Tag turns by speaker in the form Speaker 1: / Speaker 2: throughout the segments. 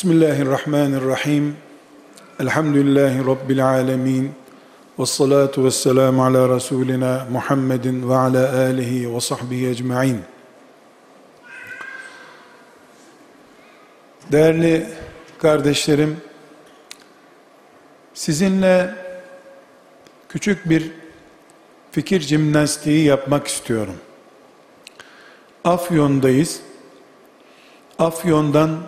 Speaker 1: Bismillahirrahmanirrahim. Elhamdülillahi Rabbil alemin. Ve salatu ve selamu ala Resulina Muhammedin ve ala alihi ve sahbihi ecma'in. Değerli kardeşlerim, sizinle küçük bir fikir jimnastiği yapmak istiyorum. Afyon'dayız. Afyon'dan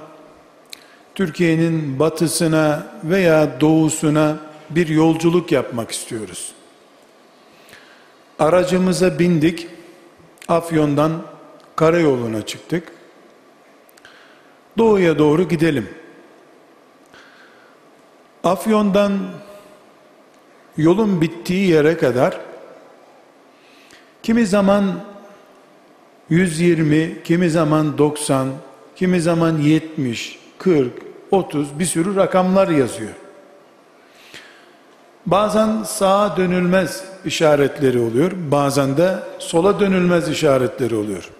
Speaker 1: Türkiye'nin batısına veya doğusuna bir yolculuk yapmak istiyoruz. Aracımıza bindik. Afyon'dan karayoluna çıktık. Doğuya doğru gidelim. Afyon'dan yolun bittiği yere kadar kimi zaman 120, kimi zaman 90, kimi zaman 70, 40, 30 bir sürü rakamlar yazıyor. Bazen sağa dönülmez işaretleri oluyor. Bazen de sola dönülmez işaretleri oluyor.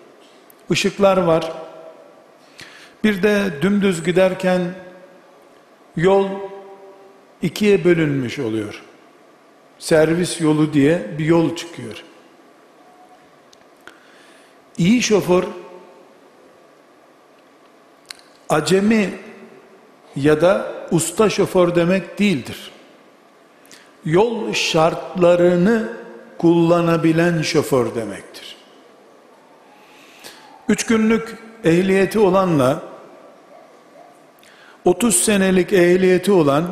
Speaker 1: Işıklar var. Bir de dümdüz giderken yol ikiye bölünmüş oluyor. Servis yolu diye bir yol çıkıyor. İyi şoför acemi ya da usta şoför demek değildir. Yol şartlarını kullanabilen şoför demektir. Üç günlük ehliyeti olanla 30 senelik ehliyeti olan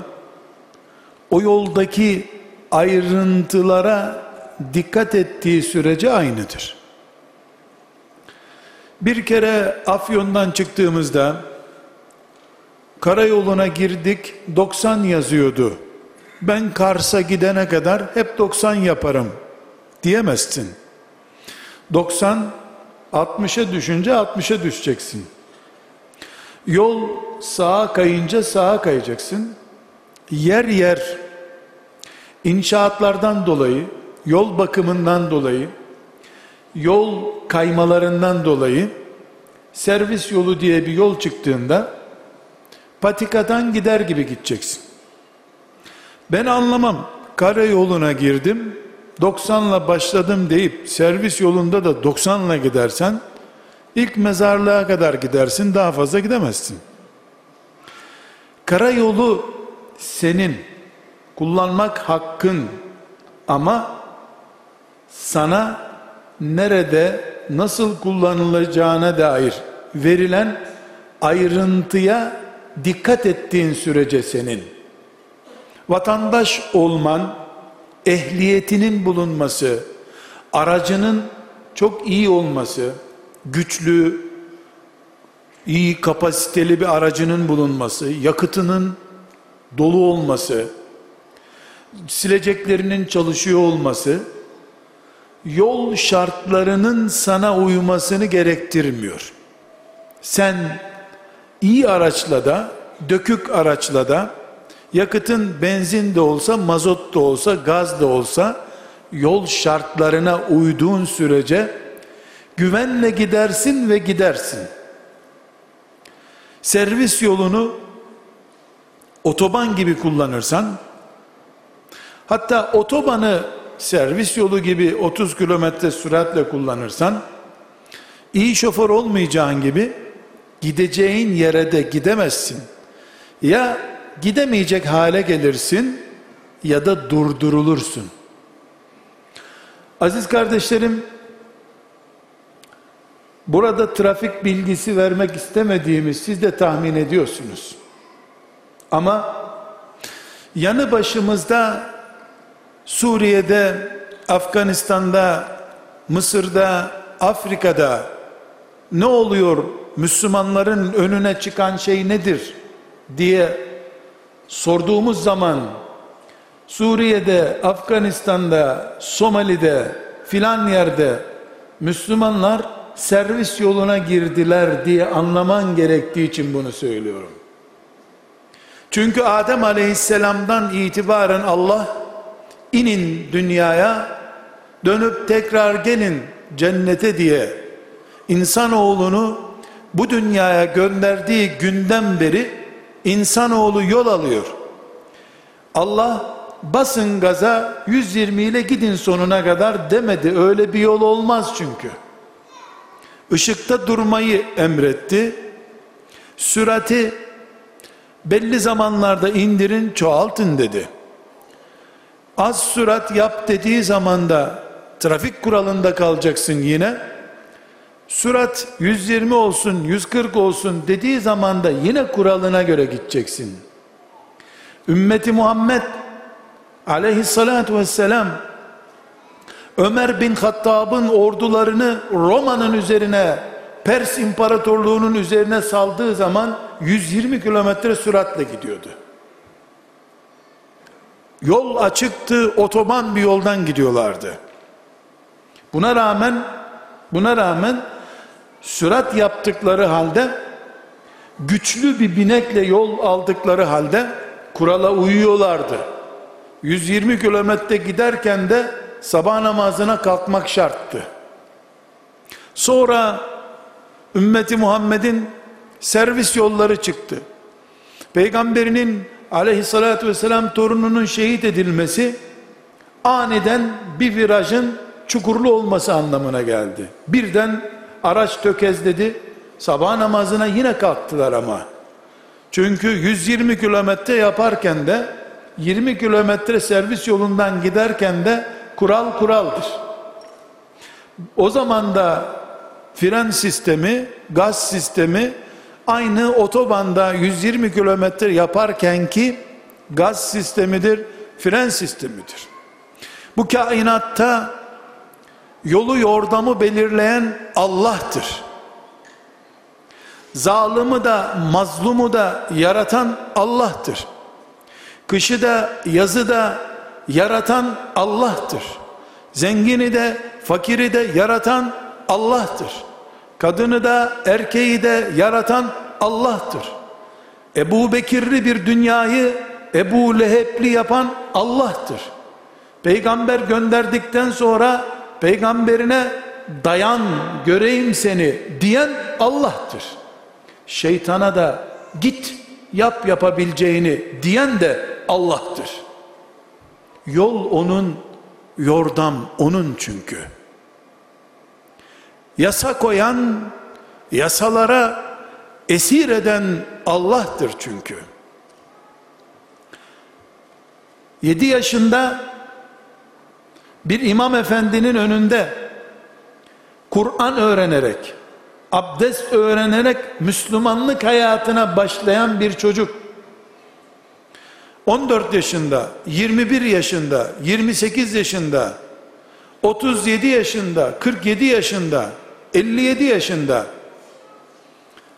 Speaker 1: o yoldaki ayrıntılara dikkat ettiği sürece aynıdır. Bir kere Afyon'dan çıktığımızda karayoluna girdik 90 yazıyordu. Ben Kars'a gidene kadar hep 90 yaparım diyemezsin. 90 60'a düşünce 60'a düşeceksin. Yol sağa kayınca sağa kayacaksın. Yer yer inşaatlardan dolayı, yol bakımından dolayı, yol kaymalarından dolayı servis yolu diye bir yol çıktığında patikadan gider gibi gideceksin. Ben anlamam. Karayoluna girdim, 90'la başladım deyip servis yolunda da 90'la gidersen ilk mezarlığa kadar gidersin, daha fazla gidemezsin. Karayolu senin kullanmak hakkın ama sana nerede nasıl kullanılacağına dair verilen ayrıntıya dikkat ettiğin sürece senin vatandaş olman ehliyetinin bulunması aracının çok iyi olması güçlü iyi kapasiteli bir aracının bulunması yakıtının dolu olması sileceklerinin çalışıyor olması yol şartlarının sana uymasını gerektirmiyor. Sen iyi araçla da, dökük araçla da, yakıtın benzin de olsa, mazot da olsa, gaz da olsa, yol şartlarına uyduğun sürece güvenle gidersin ve gidersin. Servis yolunu otoban gibi kullanırsan, hatta otobanı servis yolu gibi 30 kilometre süratle kullanırsan, iyi şoför olmayacağın gibi, gideceğin yere de gidemezsin. Ya gidemeyecek hale gelirsin ya da durdurulursun. Aziz kardeşlerim, burada trafik bilgisi vermek istemediğimi siz de tahmin ediyorsunuz. Ama yanı başımızda Suriye'de, Afganistan'da, Mısır'da, Afrika'da ne oluyor Müslümanların önüne çıkan şey nedir diye sorduğumuz zaman Suriye'de, Afganistan'da, Somali'de filan yerde Müslümanlar servis yoluna girdiler diye anlaman gerektiği için bunu söylüyorum. Çünkü Adem Aleyhisselam'dan itibaren Allah inin dünyaya dönüp tekrar gelin cennete diye insanoğlunu bu dünyaya gönderdiği günden beri insanoğlu yol alıyor. Allah basın gaza 120 ile gidin sonuna kadar demedi. Öyle bir yol olmaz çünkü. Işıkta durmayı emretti. Sürati belli zamanlarda indirin çoğaltın dedi. Az sürat yap dediği zaman da trafik kuralında kalacaksın yine. Sürat 120 olsun 140 olsun dediği zaman da yine kuralına göre gideceksin. Ümmeti Muhammed aleyhissalatu vesselam Ömer bin Hattab'ın ordularını Roma'nın üzerine Pers İmparatorluğu'nun üzerine saldığı zaman 120 kilometre süratle gidiyordu. Yol açıktı, otoban bir yoldan gidiyorlardı. Buna rağmen buna rağmen sürat yaptıkları halde güçlü bir binekle yol aldıkları halde kurala uyuyorlardı. 120 kilometre giderken de sabah namazına kalkmak şarttı. Sonra ümmeti Muhammed'in servis yolları çıktı. Peygamberinin aleyhissalatü vesselam torununun şehit edilmesi aniden bir virajın çukurlu olması anlamına geldi. Birden araç tökezledi. Sabah namazına yine kalktılar ama. Çünkü 120 kilometre yaparken de 20 kilometre servis yolundan giderken de kural kuraldır. O zaman da fren sistemi, gaz sistemi aynı otobanda 120 kilometre yaparken ki gaz sistemidir, fren sistemidir. Bu kainatta yolu yordamı belirleyen Allah'tır. Zalımı da mazlumu da yaratan Allah'tır. Kışı da yazı da yaratan Allah'tır. Zengini de fakiri de yaratan Allah'tır. Kadını da erkeği de yaratan Allah'tır. Ebu Bekirli bir dünyayı Ebu Lehebli yapan Allah'tır. Peygamber gönderdikten sonra peygamberine dayan göreyim seni diyen Allah'tır. Şeytana da git yap yapabileceğini diyen de Allah'tır. Yol onun, yordam onun çünkü. Yasa koyan, yasalara esir eden Allah'tır çünkü. 7 yaşında bir imam efendinin önünde Kur'an öğrenerek, abdest öğrenerek Müslümanlık hayatına başlayan bir çocuk. 14 yaşında, 21 yaşında, 28 yaşında, 37 yaşında, 47 yaşında, 57 yaşında.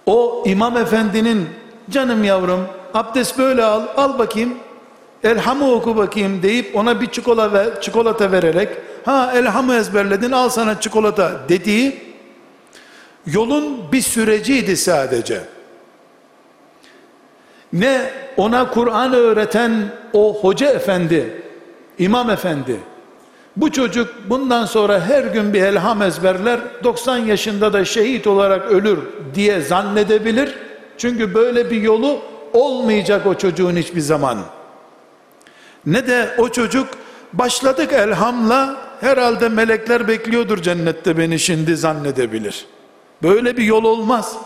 Speaker 1: O imam efendinin canım yavrum abdest böyle al, al bakayım elhamı oku bakayım deyip ona bir çikolata, ver, çikolata vererek ha elhamı ezberledin al sana çikolata dediği yolun bir süreciydi sadece. Ne ona Kur'an öğreten o hoca efendi, imam efendi, bu çocuk bundan sonra her gün bir elham ezberler, 90 yaşında da şehit olarak ölür diye zannedebilir. Çünkü böyle bir yolu olmayacak o çocuğun hiçbir zaman. Ne de o çocuk başladık elhamla herhalde melekler bekliyordur cennette beni şimdi zannedebilir. Böyle bir yol olmaz.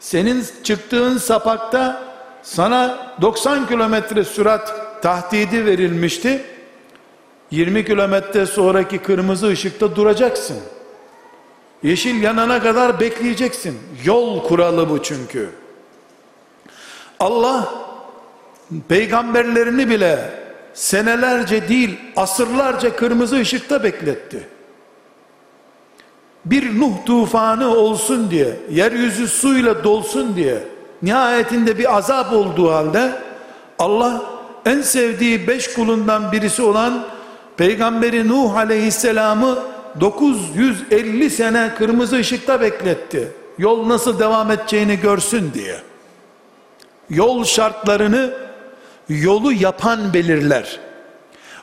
Speaker 1: Senin çıktığın sapakta sana 90 kilometre sürat tahdidi verilmişti. 20 kilometre sonraki kırmızı ışıkta duracaksın. Yeşil yanana kadar bekleyeceksin. Yol kuralı bu çünkü. Allah peygamberlerini bile senelerce değil asırlarca kırmızı ışıkta bekletti. Bir Nuh tufanı olsun diye, yeryüzü suyla dolsun diye, nihayetinde bir azap olduğu halde Allah en sevdiği beş kulundan birisi olan Peygamberi Nuh aleyhisselamı 950 sene kırmızı ışıkta bekletti. Yol nasıl devam edeceğini görsün diye. Yol şartlarını yolu yapan belirler.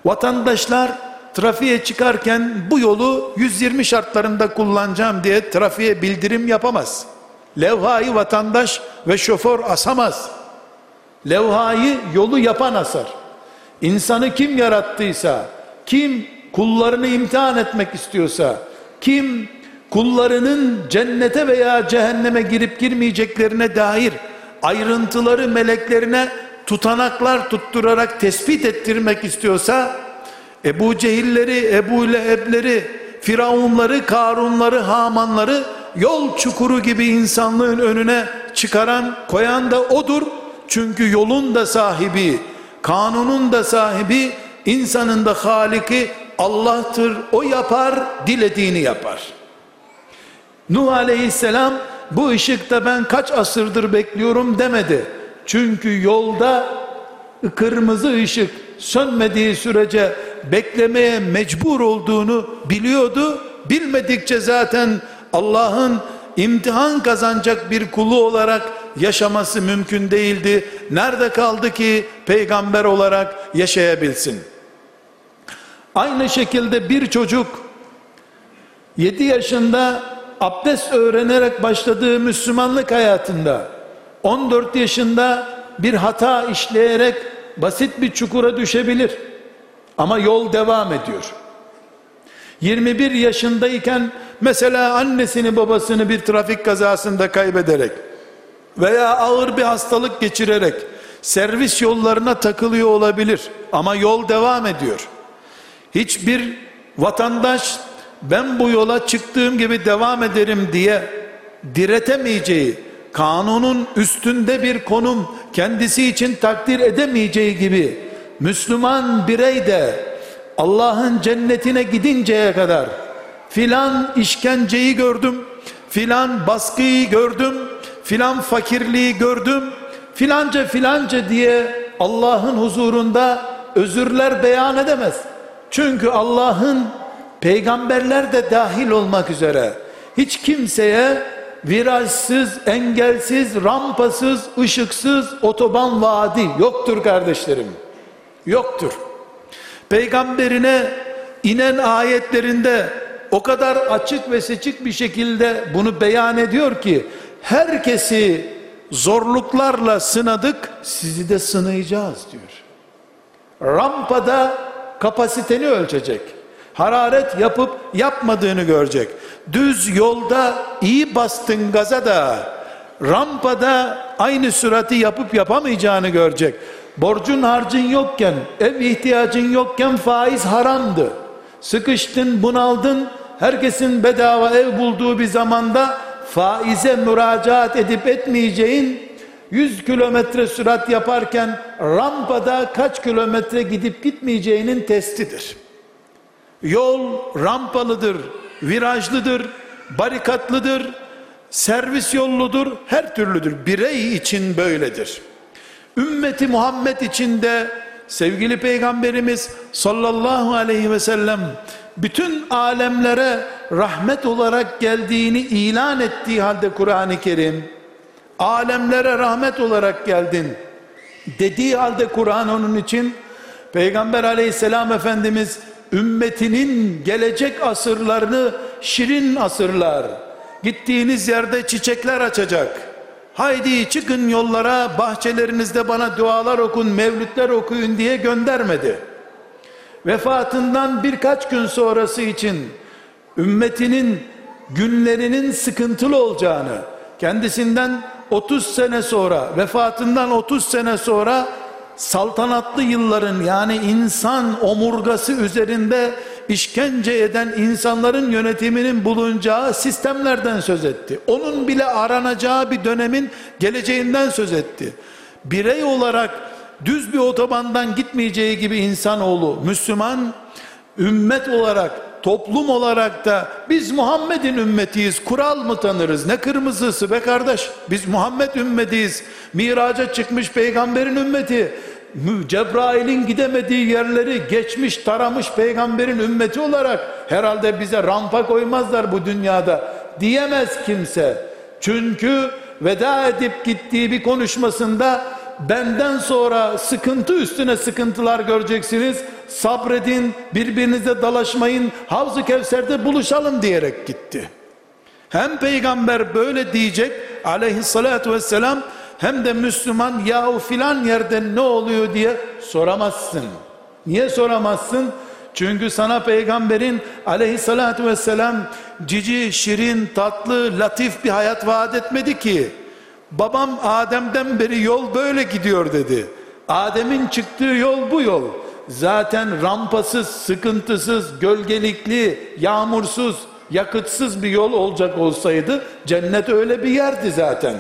Speaker 1: Vatandaşlar trafiğe çıkarken bu yolu 120 şartlarında kullanacağım diye trafiğe bildirim yapamaz. Levhayı vatandaş ve şoför asamaz. Levhayı yolu yapan asar. İnsanı kim yarattıysa, kim kullarını imtihan etmek istiyorsa, kim kullarının cennete veya cehenneme girip girmeyeceklerine dair ayrıntıları meleklerine tutanaklar tutturarak tespit ettirmek istiyorsa Ebu Cehilleri, Ebu Lehebleri, Firavunları, Karunları, Hamanları yol çukuru gibi insanlığın önüne çıkaran, koyan da odur. Çünkü yolun da sahibi, kanunun da sahibi, insanın da haliki Allah'tır. O yapar, dilediğini yapar. Nuh aleyhisselam bu ışıkta ben kaç asırdır bekliyorum demedi. Çünkü yolda kırmızı ışık sönmediği sürece beklemeye mecbur olduğunu biliyordu. Bilmedikçe zaten Allah'ın imtihan kazanacak bir kulu olarak yaşaması mümkün değildi. Nerede kaldı ki peygamber olarak yaşayabilsin? Aynı şekilde bir çocuk 7 yaşında abdest öğrenerek başladığı Müslümanlık hayatında 14 yaşında bir hata işleyerek basit bir çukura düşebilir. Ama yol devam ediyor. 21 yaşındayken mesela annesini babasını bir trafik kazasında kaybederek veya ağır bir hastalık geçirerek servis yollarına takılıyor olabilir ama yol devam ediyor. Hiçbir vatandaş ben bu yola çıktığım gibi devam ederim diye diretemeyeceği, kanunun üstünde bir konum kendisi için takdir edemeyeceği gibi Müslüman birey de Allah'ın cennetine gidinceye kadar filan işkenceyi gördüm, filan baskıyı gördüm, filan fakirliği gördüm, filanca filanca diye Allah'ın huzurunda özürler beyan edemez. Çünkü Allah'ın peygamberler de dahil olmak üzere hiç kimseye virajsız, engelsiz, rampasız, ışıksız otoban vaadi yoktur kardeşlerim. Yoktur. Peygamberine inen ayetlerinde o kadar açık ve seçik bir şekilde bunu beyan ediyor ki herkesi zorluklarla sınadık sizi de sınayacağız diyor. Rampada kapasiteni ölçecek. Hararet yapıp yapmadığını görecek. Düz yolda iyi bastın gaza da rampada aynı sürati yapıp yapamayacağını görecek. Borcun harcın yokken, ev ihtiyacın yokken faiz haramdı. Sıkıştın, bunaldın, herkesin bedava ev bulduğu bir zamanda faize müracaat edip etmeyeceğin 100 kilometre sürat yaparken rampada kaç kilometre gidip gitmeyeceğinin testidir. Yol rampalıdır, virajlıdır, barikatlıdır, servis yolludur, her türlüdür. Birey için böyledir. Ümmeti Muhammed içinde sevgili peygamberimiz sallallahu aleyhi ve sellem bütün alemlere rahmet olarak geldiğini ilan ettiği halde Kur'an-ı Kerim alemlere rahmet olarak geldin dediği halde Kur'an onun için Peygamber aleyhisselam efendimiz ümmetinin gelecek asırlarını şirin asırlar. Gittiğiniz yerde çiçekler açacak. Haydi çıkın yollara bahçelerinizde bana dualar okun mevlütler okuyun diye göndermedi. Vefatından birkaç gün sonrası için ümmetinin günlerinin sıkıntılı olacağını kendisinden 30 sene sonra vefatından 30 sene sonra saltanatlı yılların yani insan omurgası üzerinde işkence eden insanların yönetiminin bulunacağı sistemlerden söz etti. Onun bile aranacağı bir dönemin geleceğinden söz etti. Birey olarak düz bir otobandan gitmeyeceği gibi insanoğlu Müslüman ümmet olarak toplum olarak da biz Muhammed'in ümmetiyiz. Kural mı tanırız? Ne kırmızısı be kardeş? Biz Muhammed ümmetiyiz. Miraca çıkmış peygamberin ümmeti. Cebrail'in gidemediği yerleri geçmiş taramış peygamberin ümmeti olarak herhalde bize rampa koymazlar bu dünyada diyemez kimse. Çünkü veda edip gittiği bir konuşmasında benden sonra sıkıntı üstüne sıkıntılar göreceksiniz. Sabredin, birbirinize dalaşmayın, Havz-ı Kevser'de buluşalım diyerek gitti. Hem peygamber böyle diyecek aleyhissalatü vesselam hem de Müslüman yahu filan yerde ne oluyor diye soramazsın. Niye soramazsın? Çünkü sana peygamberin aleyhissalatü vesselam cici, şirin, tatlı, latif bir hayat vaat etmedi ki. Babam Adem'den beri yol böyle gidiyor dedi. Adem'in çıktığı yol bu yol. Zaten rampasız, sıkıntısız, gölgelikli, yağmursuz, yakıtsız bir yol olacak olsaydı cennet öyle bir yerdi zaten.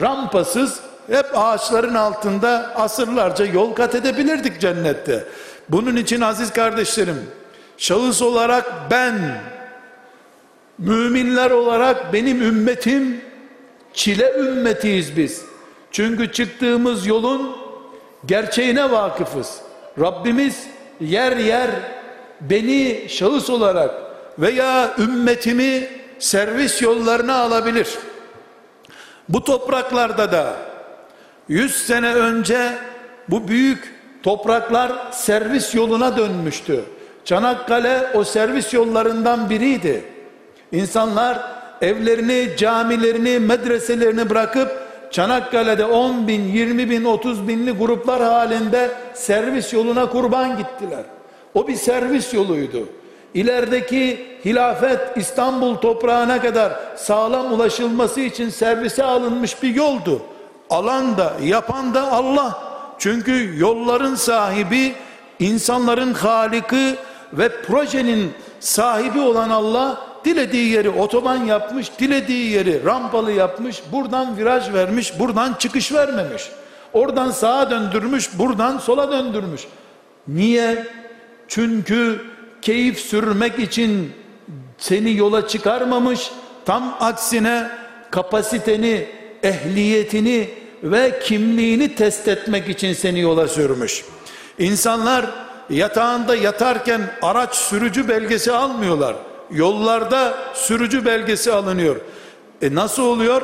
Speaker 1: Rampasız hep ağaçların altında asırlarca yol kat edebilirdik cennette. Bunun için aziz kardeşlerim, şahıs olarak ben, müminler olarak benim ümmetim, çile ümmetiyiz biz. Çünkü çıktığımız yolun gerçeğine vakıfız. Rabbimiz yer yer beni şahıs olarak veya ümmetimi servis yollarına alabilir. Bu topraklarda da 100 sene önce bu büyük topraklar servis yoluna dönmüştü. Çanakkale o servis yollarından biriydi. İnsanlar evlerini, camilerini, medreselerini bırakıp Çanakkale'de 10 bin, 20 bin, 30 binli gruplar halinde servis yoluna kurban gittiler. O bir servis yoluydu. İlerideki hilafet İstanbul toprağına kadar sağlam ulaşılması için servise alınmış bir yoldu. Alan da yapan da Allah. Çünkü yolların sahibi, insanların haliki ve projenin sahibi olan Allah dilediği yeri otoban yapmış, dilediği yeri rampalı yapmış, buradan viraj vermiş, buradan çıkış vermemiş. Oradan sağa döndürmüş, buradan sola döndürmüş. Niye? Çünkü keyif sürmek için seni yola çıkarmamış, tam aksine kapasiteni, ehliyetini ve kimliğini test etmek için seni yola sürmüş. İnsanlar yatağında yatarken araç sürücü belgesi almıyorlar. Yollarda sürücü belgesi alınıyor. E nasıl oluyor?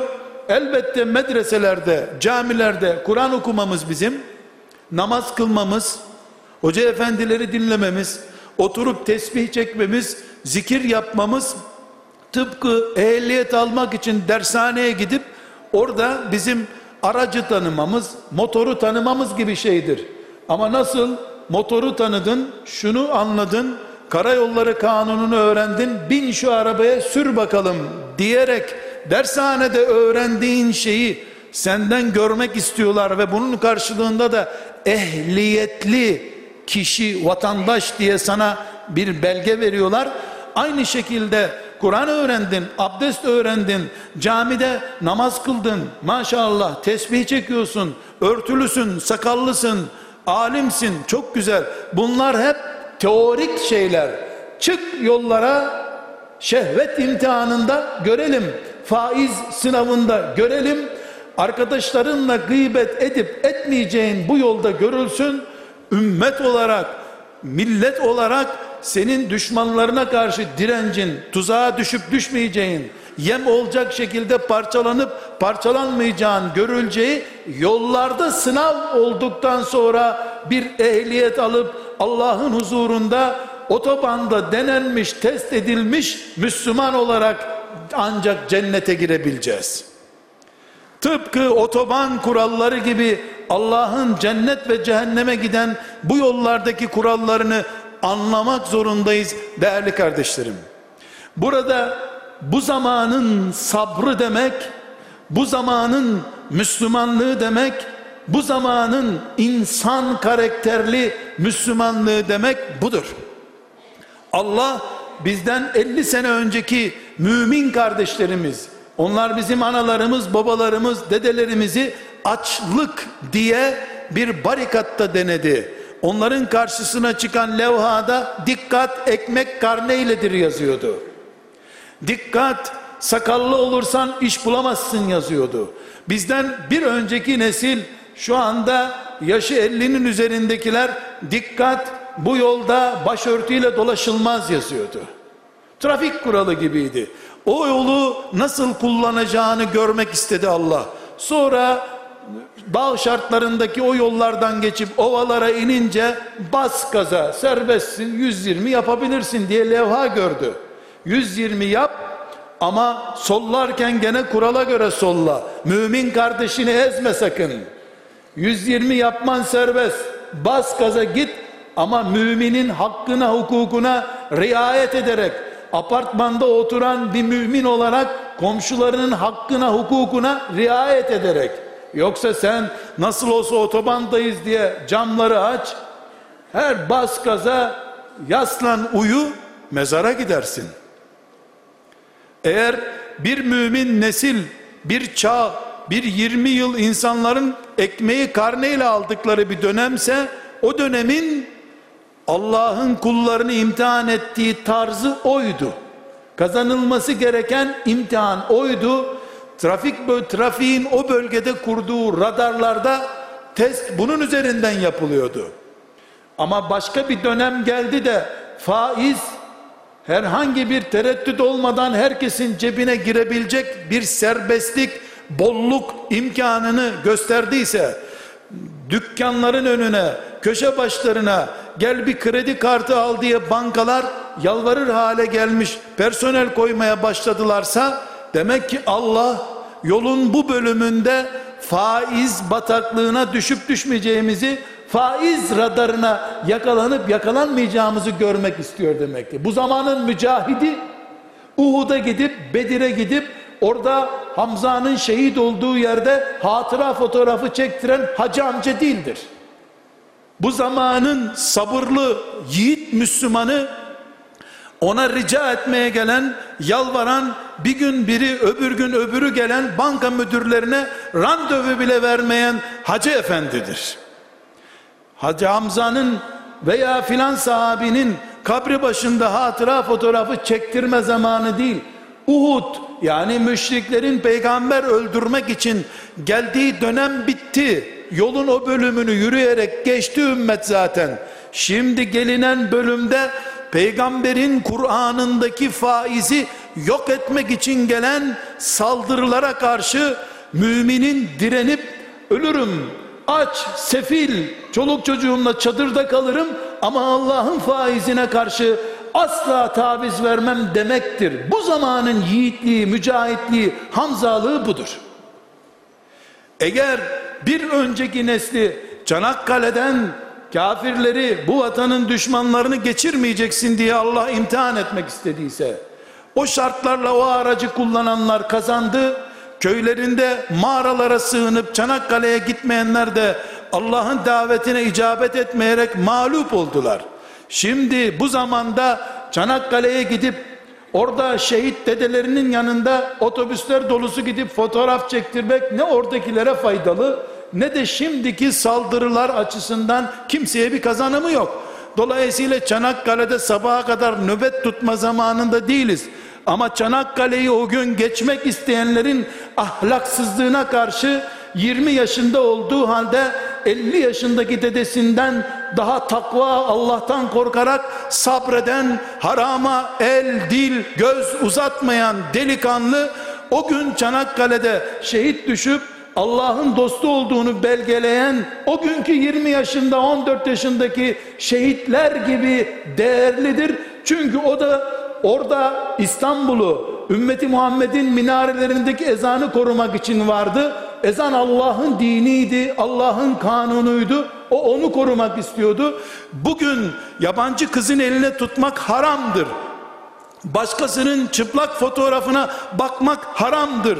Speaker 1: Elbette medreselerde, camilerde Kur'an okumamız bizim, namaz kılmamız, hoca efendileri dinlememiz, oturup tesbih çekmemiz, zikir yapmamız, tıpkı ehliyet almak için dershaneye gidip orada bizim aracı tanımamız, motoru tanımamız gibi şeydir. Ama nasıl motoru tanıdın, şunu anladın, karayolları kanununu öğrendin, bin şu arabaya sür bakalım diyerek dershanede öğrendiğin şeyi senden görmek istiyorlar ve bunun karşılığında da ehliyetli kişi, vatandaş diye sana bir belge veriyorlar. Aynı şekilde Kur'an öğrendin, abdest öğrendin, camide namaz kıldın, maşallah tesbih çekiyorsun, örtülüsün, sakallısın, alimsin, çok güzel. Bunlar hep teorik şeyler. Çık yollara, şehvet imtihanında görelim, faiz sınavında görelim, arkadaşlarınla gıybet edip etmeyeceğin bu yolda görülsün, ümmet olarak, millet olarak senin düşmanlarına karşı direncin, tuzağa düşüp düşmeyeceğin, yem olacak şekilde parçalanıp parçalanmayacağın görüleceği yollarda sınav olduktan sonra bir ehliyet alıp Allah'ın huzurunda otobanda denenmiş, test edilmiş Müslüman olarak ancak cennete girebileceğiz. Tıpkı otoban kuralları gibi Allah'ın cennet ve cehenneme giden bu yollardaki kurallarını anlamak zorundayız değerli kardeşlerim. Burada bu zamanın sabrı demek, bu zamanın Müslümanlığı demek, bu zamanın insan karakterli Müslümanlığı demek budur. Allah bizden 50 sene önceki mümin kardeşlerimiz, onlar bizim analarımız, babalarımız, dedelerimizi açlık diye bir barikatta denedi. Onların karşısına çıkan levhada dikkat ekmek karneyledir yazıyordu. Dikkat sakallı olursan iş bulamazsın yazıyordu. Bizden bir önceki nesil şu anda yaşı 50'nin üzerindekiler dikkat bu yolda başörtüyle dolaşılmaz yazıyordu. Trafik kuralı gibiydi. O yolu nasıl kullanacağını görmek istedi Allah. Sonra dağ şartlarındaki o yollardan geçip ovalara inince bas gaza serbestsin 120 yapabilirsin diye levha gördü. 120 yap Ama sollarken gene kurala göre solla. Mümin kardeşini ezme sakın. 120 yapman serbest. Bas gaza git ama müminin hakkına hukukuna riayet ederek apartmanda oturan bir mümin olarak komşularının hakkına hukukuna riayet ederek yoksa sen nasıl olsa otobandayız diye camları aç her bas gaza yaslan uyu mezara gidersin eğer bir mümin nesil bir çağ bir 20 yıl insanların ekmeği karneyle aldıkları bir dönemse o dönemin Allah'ın kullarını imtihan ettiği tarzı oydu. Kazanılması gereken imtihan oydu. Trafik trafiğin o bölgede kurduğu radarlarda test bunun üzerinden yapılıyordu. Ama başka bir dönem geldi de faiz herhangi bir tereddüt olmadan herkesin cebine girebilecek bir serbestlik, bolluk imkanını gösterdiyse dükkanların önüne, köşe başlarına gel bir kredi kartı al diye bankalar yalvarır hale gelmiş personel koymaya başladılarsa demek ki Allah yolun bu bölümünde faiz bataklığına düşüp düşmeyeceğimizi faiz radarına yakalanıp yakalanmayacağımızı görmek istiyor demek ki. Bu zamanın mücahidi Uhud'a gidip Bedir'e gidip orada Hamza'nın şehit olduğu yerde hatıra fotoğrafı çektiren hacı amca değildir. Bu zamanın sabırlı yiğit Müslümanı ona rica etmeye gelen, yalvaran, bir gün biri öbür gün öbürü gelen banka müdürlerine randevu bile vermeyen hacı efendidir. Hacı Hamza'nın veya filan sahabinin kabri başında hatıra fotoğrafı çektirme zamanı değil. Uhud yani müşriklerin peygamber öldürmek için geldiği dönem bitti. Yolun o bölümünü yürüyerek geçti ümmet zaten. Şimdi gelinen bölümde peygamberin Kur'an'ındaki faizi yok etmek için gelen saldırılara karşı müminin direnip ölürüm aç, sefil, çoluk çocuğumla çadırda kalırım ama Allah'ın faizine karşı asla taviz vermem demektir. Bu zamanın yiğitliği, mücahitliği, hamzalığı budur. Eğer bir önceki nesli Çanakkale'den kafirleri, bu vatanın düşmanlarını geçirmeyeceksin diye Allah imtihan etmek istediyse, o şartlarla o aracı kullananlar kazandı, köylerinde mağaralara sığınıp Çanakkale'ye gitmeyenler de Allah'ın davetine icabet etmeyerek mağlup oldular. Şimdi bu zamanda Çanakkale'ye gidip orada şehit dedelerinin yanında otobüsler dolusu gidip fotoğraf çektirmek ne oradakilere faydalı ne de şimdiki saldırılar açısından kimseye bir kazanımı yok. Dolayısıyla Çanakkale'de sabaha kadar nöbet tutma zamanında değiliz. Ama Çanakkale'yi o gün geçmek isteyenlerin ahlaksızlığına karşı 20 yaşında olduğu halde 50 yaşındaki dedesinden daha takva Allah'tan korkarak sabreden harama el dil göz uzatmayan delikanlı o gün Çanakkale'de şehit düşüp Allah'ın dostu olduğunu belgeleyen o günkü 20 yaşında 14 yaşındaki şehitler gibi değerlidir. Çünkü o da orada İstanbul'u ümmeti Muhammed'in minarelerindeki ezanı korumak için vardı. Ezan Allah'ın diniydi, Allah'ın kanunuydu. O onu korumak istiyordu. Bugün yabancı kızın eline tutmak haramdır. Başkasının çıplak fotoğrafına bakmak haramdır.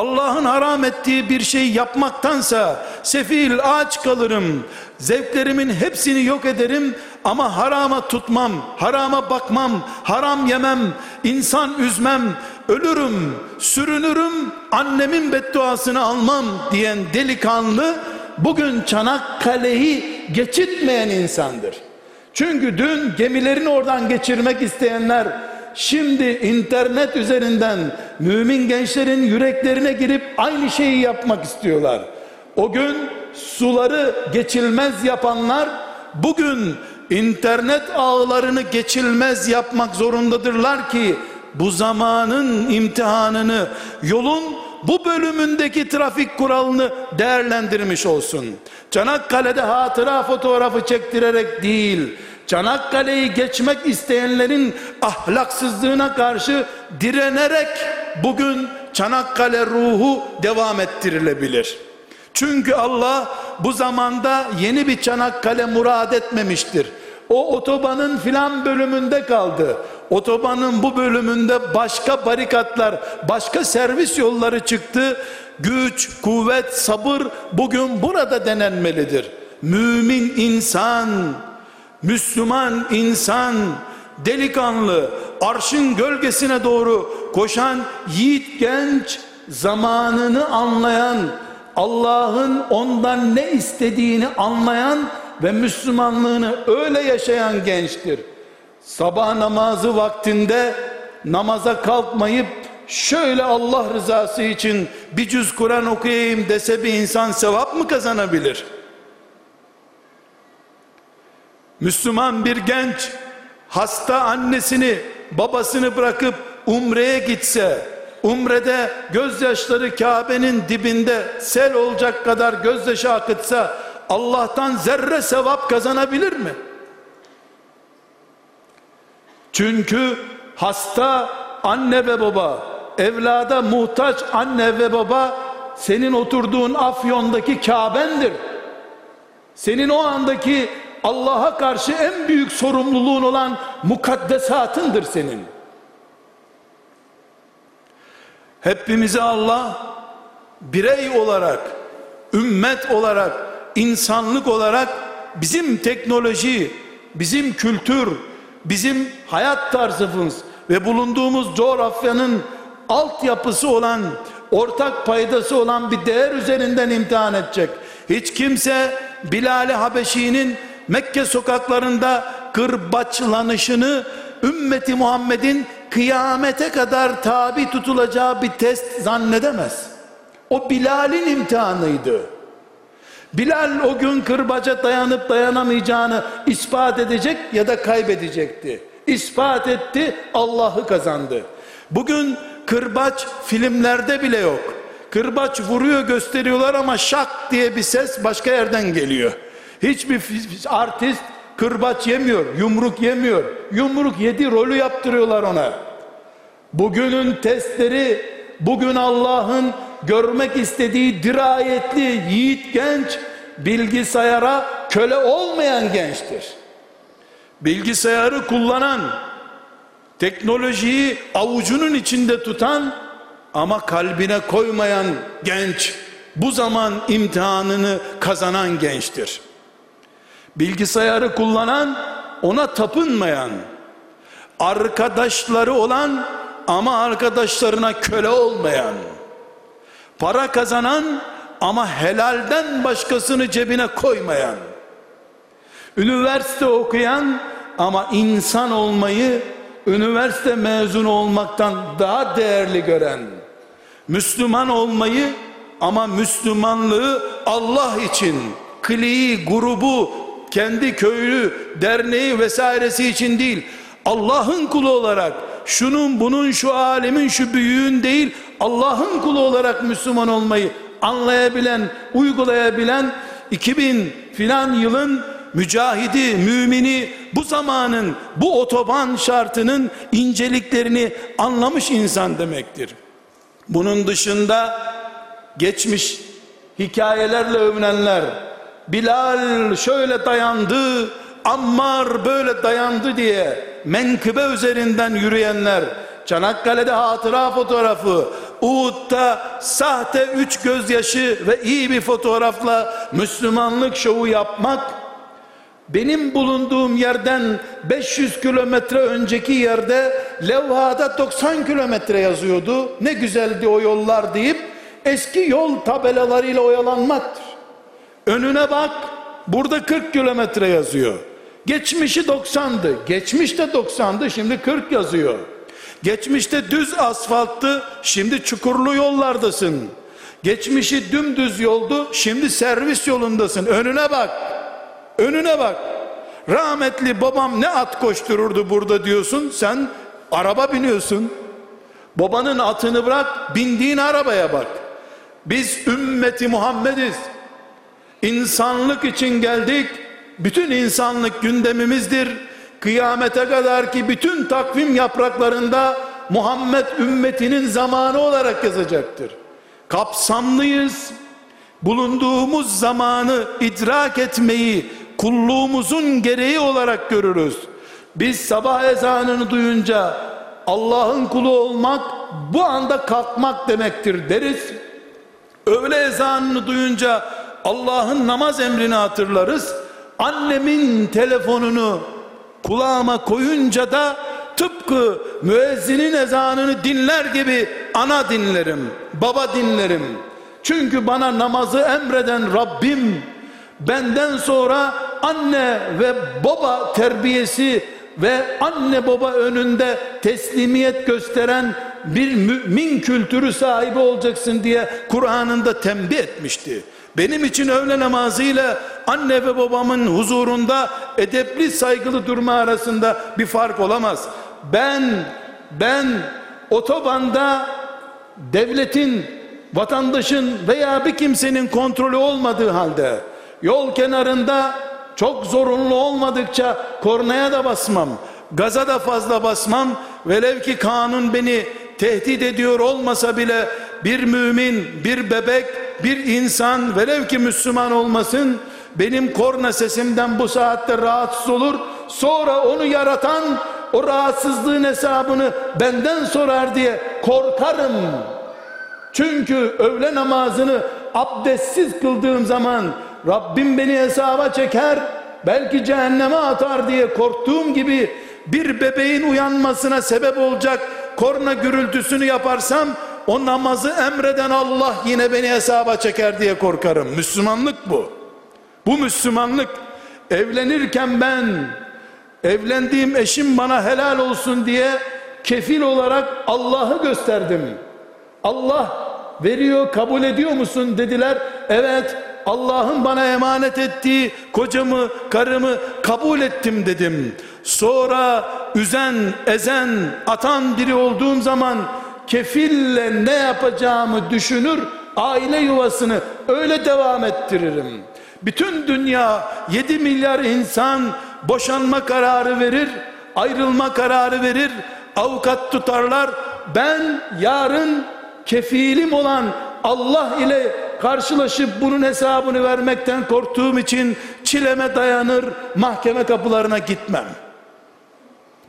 Speaker 1: Allah'ın haram ettiği bir şey yapmaktansa sefil ağaç kalırım. Zevklerimin hepsini yok ederim ama harama tutmam, harama bakmam, haram yemem, insan üzmem, ölürüm, sürünürüm, annemin bedduasını almam diyen delikanlı bugün Çanakkale'yi geçitmeyen insandır. Çünkü dün gemilerini oradan geçirmek isteyenler şimdi internet üzerinden mümin gençlerin yüreklerine girip aynı şeyi yapmak istiyorlar. O gün suları geçilmez yapanlar bugün internet ağlarını geçilmez yapmak zorundadırlar ki bu zamanın imtihanını yolun bu bölümündeki trafik kuralını değerlendirmiş olsun. Çanakkale'de hatıra fotoğrafı çektirerek değil, Çanakkale'yi geçmek isteyenlerin ahlaksızlığına karşı direnerek bugün Çanakkale ruhu devam ettirilebilir. Çünkü Allah bu zamanda yeni bir Çanakkale murad etmemiştir. O otobanın filan bölümünde kaldı. Otobanın bu bölümünde başka barikatlar, başka servis yolları çıktı. Güç, kuvvet, sabır bugün burada denenmelidir. Mümin insan, Müslüman insan, delikanlı, arşın gölgesine doğru koşan yiğit genç, zamanını anlayan, Allah'ın ondan ne istediğini anlayan ve Müslümanlığını öyle yaşayan gençtir. Sabah namazı vaktinde namaza kalkmayıp şöyle Allah rızası için bir cüz Kur'an okuyayım dese bir insan sevap mı kazanabilir? Müslüman bir genç hasta annesini babasını bırakıp umreye gitse umrede gözyaşları Kabe'nin dibinde sel olacak kadar gözyaşı akıtsa Allah'tan zerre sevap kazanabilir mi? Çünkü hasta anne ve baba, evlada muhtaç anne ve baba senin oturduğun Afyon'daki Kaben'dir. Senin o andaki Allah'a karşı en büyük sorumluluğun olan mukaddesatındır senin. Hepimize Allah birey olarak, ümmet olarak, insanlık olarak bizim teknoloji, bizim kültür, bizim hayat tarzımız ve bulunduğumuz coğrafyanın altyapısı olan, ortak paydası olan bir değer üzerinden imtihan edecek. Hiç kimse Bilal-i Habeşi'nin Mekke sokaklarında kırbaçlanışını ümmeti Muhammed'in kıyamete kadar tabi tutulacağı bir test zannedemez. O Bilal'in imtihanıydı. Bilal o gün kırbaca dayanıp dayanamayacağını ispat edecek ya da kaybedecekti. İspat etti, Allah'ı kazandı. Bugün kırbaç filmlerde bile yok. Kırbaç vuruyor gösteriyorlar ama şak diye bir ses başka yerden geliyor. Hiçbir artist kırbaç yemiyor, yumruk yemiyor. Yumruk yedi rolü yaptırıyorlar ona. Bugünün testleri, bugün Allah'ın görmek istediği dirayetli yiğit genç bilgisayara köle olmayan gençtir. Bilgisayarı kullanan, teknolojiyi avucunun içinde tutan ama kalbine koymayan genç bu zaman imtihanını kazanan gençtir. Bilgisayarı kullanan ona tapınmayan arkadaşları olan ama arkadaşlarına köle olmayan para kazanan ama helalden başkasını cebine koymayan üniversite okuyan ama insan olmayı üniversite mezunu olmaktan daha değerli gören Müslüman olmayı ama Müslümanlığı Allah için kliği, grubu, kendi köylü, derneği vesairesi için değil Allah'ın kulu olarak şunun bunun şu alemin şu büyüğün değil Allah'ın kulu olarak Müslüman olmayı anlayabilen, uygulayabilen 2000 filan yılın mücahidi, mümini bu zamanın bu otoban şartının inceliklerini anlamış insan demektir. Bunun dışında geçmiş hikayelerle övünenler Bilal şöyle dayandı Ammar böyle dayandı diye menkıbe üzerinden yürüyenler Çanakkale'de hatıra fotoğrafı Uhud'da sahte üç gözyaşı ve iyi bir fotoğrafla Müslümanlık şovu yapmak benim bulunduğum yerden 500 kilometre önceki yerde levhada 90 kilometre yazıyordu. Ne güzeldi o yollar deyip eski yol tabelalarıyla oyalanmaktır önüne bak burada 40 kilometre yazıyor Geçmişi 90'dı. Geçmişte 90'dı. Şimdi 40 yazıyor. Geçmişte düz asfalttı. Şimdi çukurlu yollardasın. Geçmişi dümdüz yoldu. Şimdi servis yolundasın. Önüne bak. Önüne bak. Rahmetli babam ne at koştururdu burada diyorsun. Sen araba biniyorsun. Babanın atını bırak, bindiğin arabaya bak. Biz ümmeti Muhammediz. İnsanlık için geldik bütün insanlık gündemimizdir. Kıyamete kadar ki bütün takvim yapraklarında Muhammed ümmetinin zamanı olarak yazacaktır. Kapsamlıyız. Bulunduğumuz zamanı idrak etmeyi kulluğumuzun gereği olarak görürüz. Biz sabah ezanını duyunca Allah'ın kulu olmak bu anda kalkmak demektir deriz. Öğle ezanını duyunca Allah'ın namaz emrini hatırlarız. Annemin telefonunu kulağıma koyunca da tıpkı müezzinin ezanını dinler gibi ana dinlerim, baba dinlerim. Çünkü bana namazı emreden Rabbim benden sonra anne ve baba terbiyesi ve anne baba önünde teslimiyet gösteren bir mümin kültürü sahibi olacaksın diye Kur'an'ında tembih etmişti. Benim için öğle namazıyla anne ve babamın huzurunda edepli saygılı durma arasında bir fark olamaz. Ben ben otobanda devletin vatandaşın veya bir kimsenin kontrolü olmadığı halde yol kenarında çok zorunlu olmadıkça kornaya da basmam gaza da fazla basmam velev ki kanun beni tehdit ediyor olmasa bile bir mümin bir bebek bir insan velev ki Müslüman olmasın benim korna sesimden bu saatte rahatsız olur. Sonra onu yaratan o rahatsızlığın hesabını benden sorar diye korkarım. Çünkü öğle namazını abdestsiz kıldığım zaman Rabbim beni hesaba çeker belki cehenneme atar diye korktuğum gibi bir bebeğin uyanmasına sebep olacak korna gürültüsünü yaparsam o namazı emreden Allah yine beni hesaba çeker diye korkarım. Müslümanlık bu. Bu Müslümanlık evlenirken ben evlendiğim eşim bana helal olsun diye kefil olarak Allah'ı gösterdim. Allah veriyor kabul ediyor musun dediler. Evet Allah'ın bana emanet ettiği kocamı karımı kabul ettim dedim. Sonra üzen ezen atan biri olduğum zaman kefille ne yapacağımı düşünür aile yuvasını öyle devam ettiririm. Bütün dünya 7 milyar insan boşanma kararı verir, ayrılma kararı verir, avukat tutarlar. Ben yarın kefilim olan Allah ile karşılaşıp bunun hesabını vermekten korktuğum için çileme dayanır mahkeme kapılarına gitmem.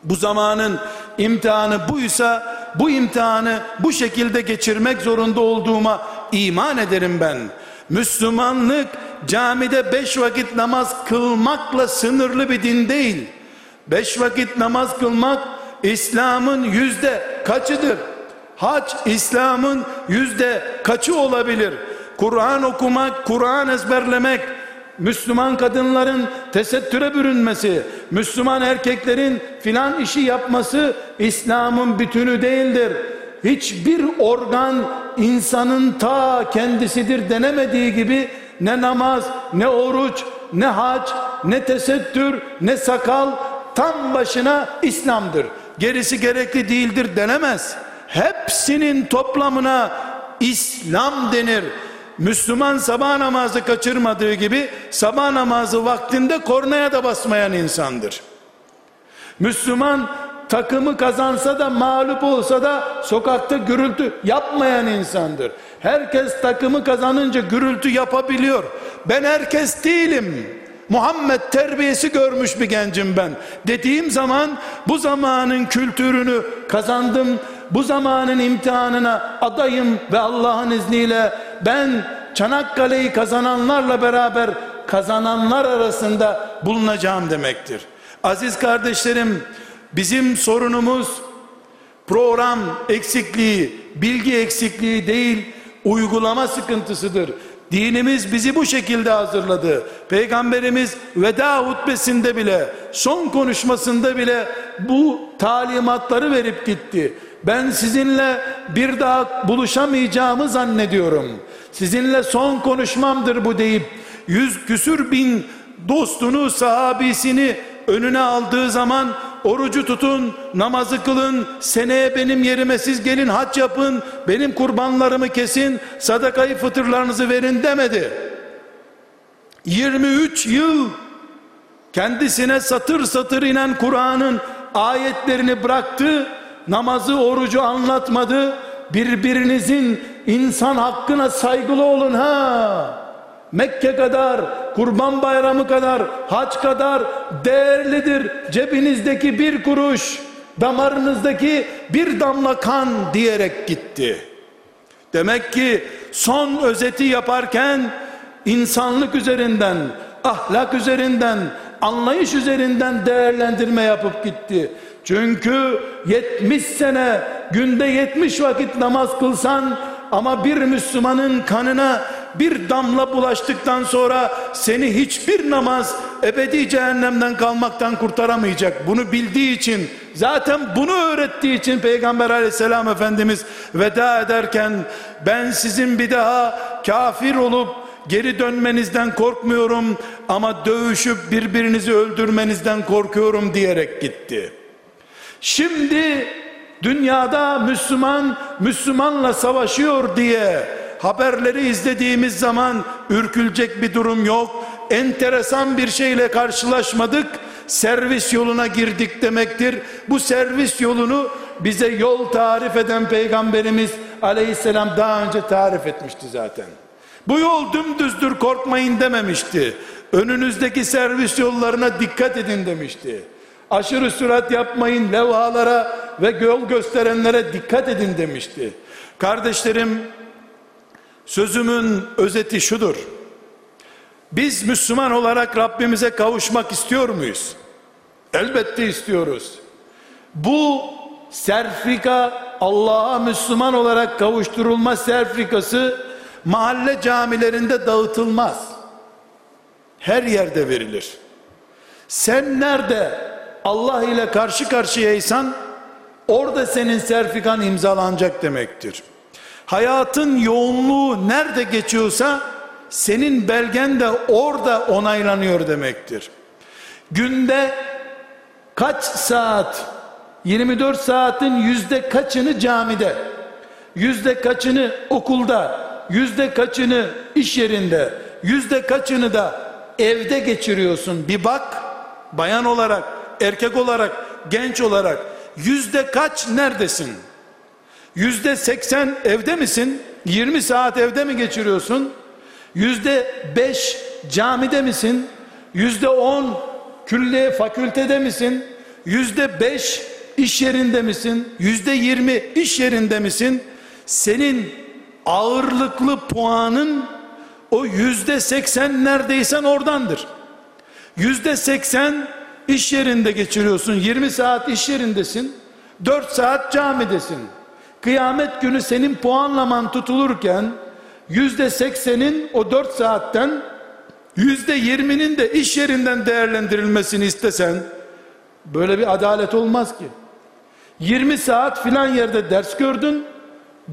Speaker 1: Bu zamanın imtihanı buysa bu imtihanı bu şekilde geçirmek zorunda olduğuma iman ederim ben. Müslümanlık camide beş vakit namaz kılmakla sınırlı bir din değil. Beş vakit namaz kılmak İslam'ın yüzde kaçıdır? Hac İslam'ın yüzde kaçı olabilir? Kur'an okumak, Kur'an ezberlemek, Müslüman kadınların tesettüre bürünmesi, Müslüman erkeklerin filan işi yapması İslam'ın bütünü değildir. Hiçbir organ insanın ta kendisidir denemediği gibi ne namaz, ne oruç, ne hac, ne tesettür, ne sakal tam başına İslam'dır. Gerisi gerekli değildir denemez. Hepsinin toplamına İslam denir. Müslüman sabah namazı kaçırmadığı gibi sabah namazı vaktinde kornaya da basmayan insandır. Müslüman takımı kazansa da mağlup olsa da sokakta gürültü yapmayan insandır. Herkes takımı kazanınca gürültü yapabiliyor. Ben herkes değilim. Muhammed terbiyesi görmüş bir gencim ben. Dediğim zaman bu zamanın kültürünü kazandım. Bu zamanın imtihanına adayım ve Allah'ın izniyle ben Çanakkale'yi kazananlarla beraber kazananlar arasında bulunacağım demektir. Aziz kardeşlerim, bizim sorunumuz program eksikliği, bilgi eksikliği değil, uygulama sıkıntısıdır. Dinimiz bizi bu şekilde hazırladı. Peygamberimiz veda hutbesinde bile, son konuşmasında bile bu talimatları verip gitti. Ben sizinle bir daha buluşamayacağımı zannediyorum. Sizinle son konuşmamdır bu deyip yüz küsür bin dostunu, sahabisini önüne aldığı zaman orucu tutun, namazı kılın, seneye benim yerime siz gelin hac yapın, benim kurbanlarımı kesin, sadakayı fıtırlarınızı verin demedi. 23 yıl kendisine satır satır inen Kur'an'ın ayetlerini bıraktı, namazı, orucu anlatmadı. Birbirinizin insan hakkına saygılı olun ha. Mekke kadar, Kurban Bayramı kadar, hac kadar değerlidir cebinizdeki bir kuruş, damarınızdaki bir damla kan diyerek gitti. Demek ki son özeti yaparken insanlık üzerinden, ahlak üzerinden, anlayış üzerinden değerlendirme yapıp gitti. Çünkü 70 sene günde 70 vakit namaz kılsan ama bir Müslümanın kanına bir damla bulaştıktan sonra seni hiçbir namaz ebedi cehennemden kalmaktan kurtaramayacak. Bunu bildiği için zaten bunu öğrettiği için Peygamber aleyhisselam Efendimiz veda ederken ben sizin bir daha kafir olup geri dönmenizden korkmuyorum ama dövüşüp birbirinizi öldürmenizden korkuyorum diyerek gitti. Şimdi dünyada Müslüman Müslümanla savaşıyor diye haberleri izlediğimiz zaman ürkülecek bir durum yok. Enteresan bir şeyle karşılaşmadık. Servis yoluna girdik demektir. Bu servis yolunu bize yol tarif eden peygamberimiz aleyhisselam daha önce tarif etmişti zaten. Bu yol dümdüzdür korkmayın dememişti. Önünüzdeki servis yollarına dikkat edin demişti. Aşırı sürat yapmayın levhalara ve yol gösterenlere dikkat edin demişti. Kardeşlerim Sözümün özeti şudur. Biz Müslüman olarak Rabbimize kavuşmak istiyor muyuz? Elbette istiyoruz. Bu serfika Allah'a Müslüman olarak kavuşturulma serfikası mahalle camilerinde dağıtılmaz. Her yerde verilir. Sen nerede Allah ile karşı karşıyaysan orada senin serfikan imzalanacak demektir. Hayatın yoğunluğu nerede geçiyorsa senin belgen de orada onaylanıyor demektir. Günde kaç saat 24 saatin yüzde kaçını camide yüzde kaçını okulda yüzde kaçını iş yerinde yüzde kaçını da evde geçiriyorsun bir bak bayan olarak erkek olarak genç olarak yüzde kaç neredesin Yüzde seksen evde misin? 20 saat evde mi geçiriyorsun? Yüzde beş camide misin? Yüzde on külliye fakültede misin? Yüzde beş iş yerinde misin? Yüzde yirmi iş yerinde misin? Senin ağırlıklı puanın o yüzde seksen neredeysen oradandır. Yüzde seksen iş yerinde geçiriyorsun. 20 saat iş yerindesin. 4 saat camidesin. Kıyamet günü senin puanlaman tutulurken yüzde seksenin o dört saatten yüzde yirminin de iş yerinden değerlendirilmesini istesen böyle bir adalet olmaz ki. 20 saat filan yerde ders gördün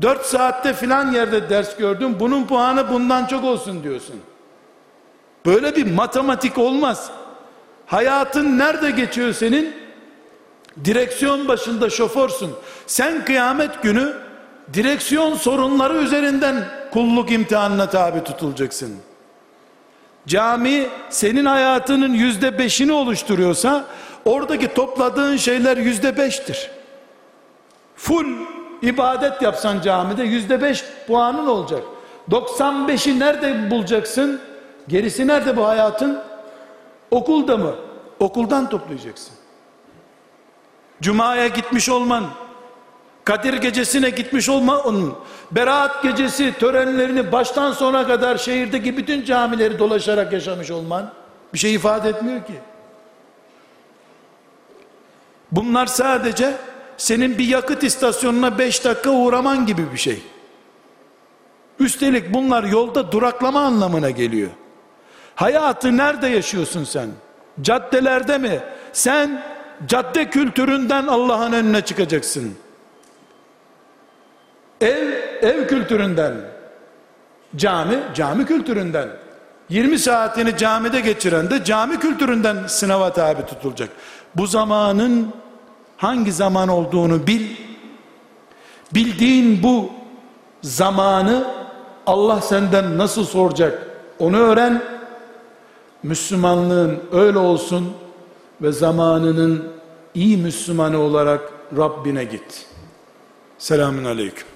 Speaker 1: 4 saatte filan yerde ders gördün bunun puanı bundan çok olsun diyorsun. Böyle bir matematik olmaz. Hayatın nerede geçiyor senin? Direksiyon başında şoförsün. Sen kıyamet günü direksiyon sorunları üzerinden kulluk imtihanına tabi tutulacaksın. Cami senin hayatının yüzde beşini oluşturuyorsa oradaki topladığın şeyler yüzde beştir. Full ibadet yapsan camide yüzde beş puanın olacak. 95'i nerede bulacaksın? Gerisi nerede bu hayatın? Okulda mı? Okuldan toplayacaksın. Cuma'ya gitmiş olman, Kadir gecesine gitmiş olman, Berat gecesi törenlerini baştan sona kadar şehirdeki bütün camileri dolaşarak yaşamış olman bir şey ifade etmiyor ki. Bunlar sadece senin bir yakıt istasyonuna 5 dakika uğraman gibi bir şey. Üstelik bunlar yolda duraklama anlamına geliyor. Hayatı nerede yaşıyorsun sen? Caddelerde mi? Sen cadde kültüründen Allah'ın önüne çıkacaksın. Ev, ev kültüründen. Cami, cami kültüründen. 20 saatini camide geçiren de cami kültüründen sınava tabi tutulacak. Bu zamanın hangi zaman olduğunu bil. Bildiğin bu zamanı Allah senden nasıl soracak onu öğren. Müslümanlığın öyle olsun ve zamanının iyi Müslümanı olarak Rabbine git. Selamun Aleyküm.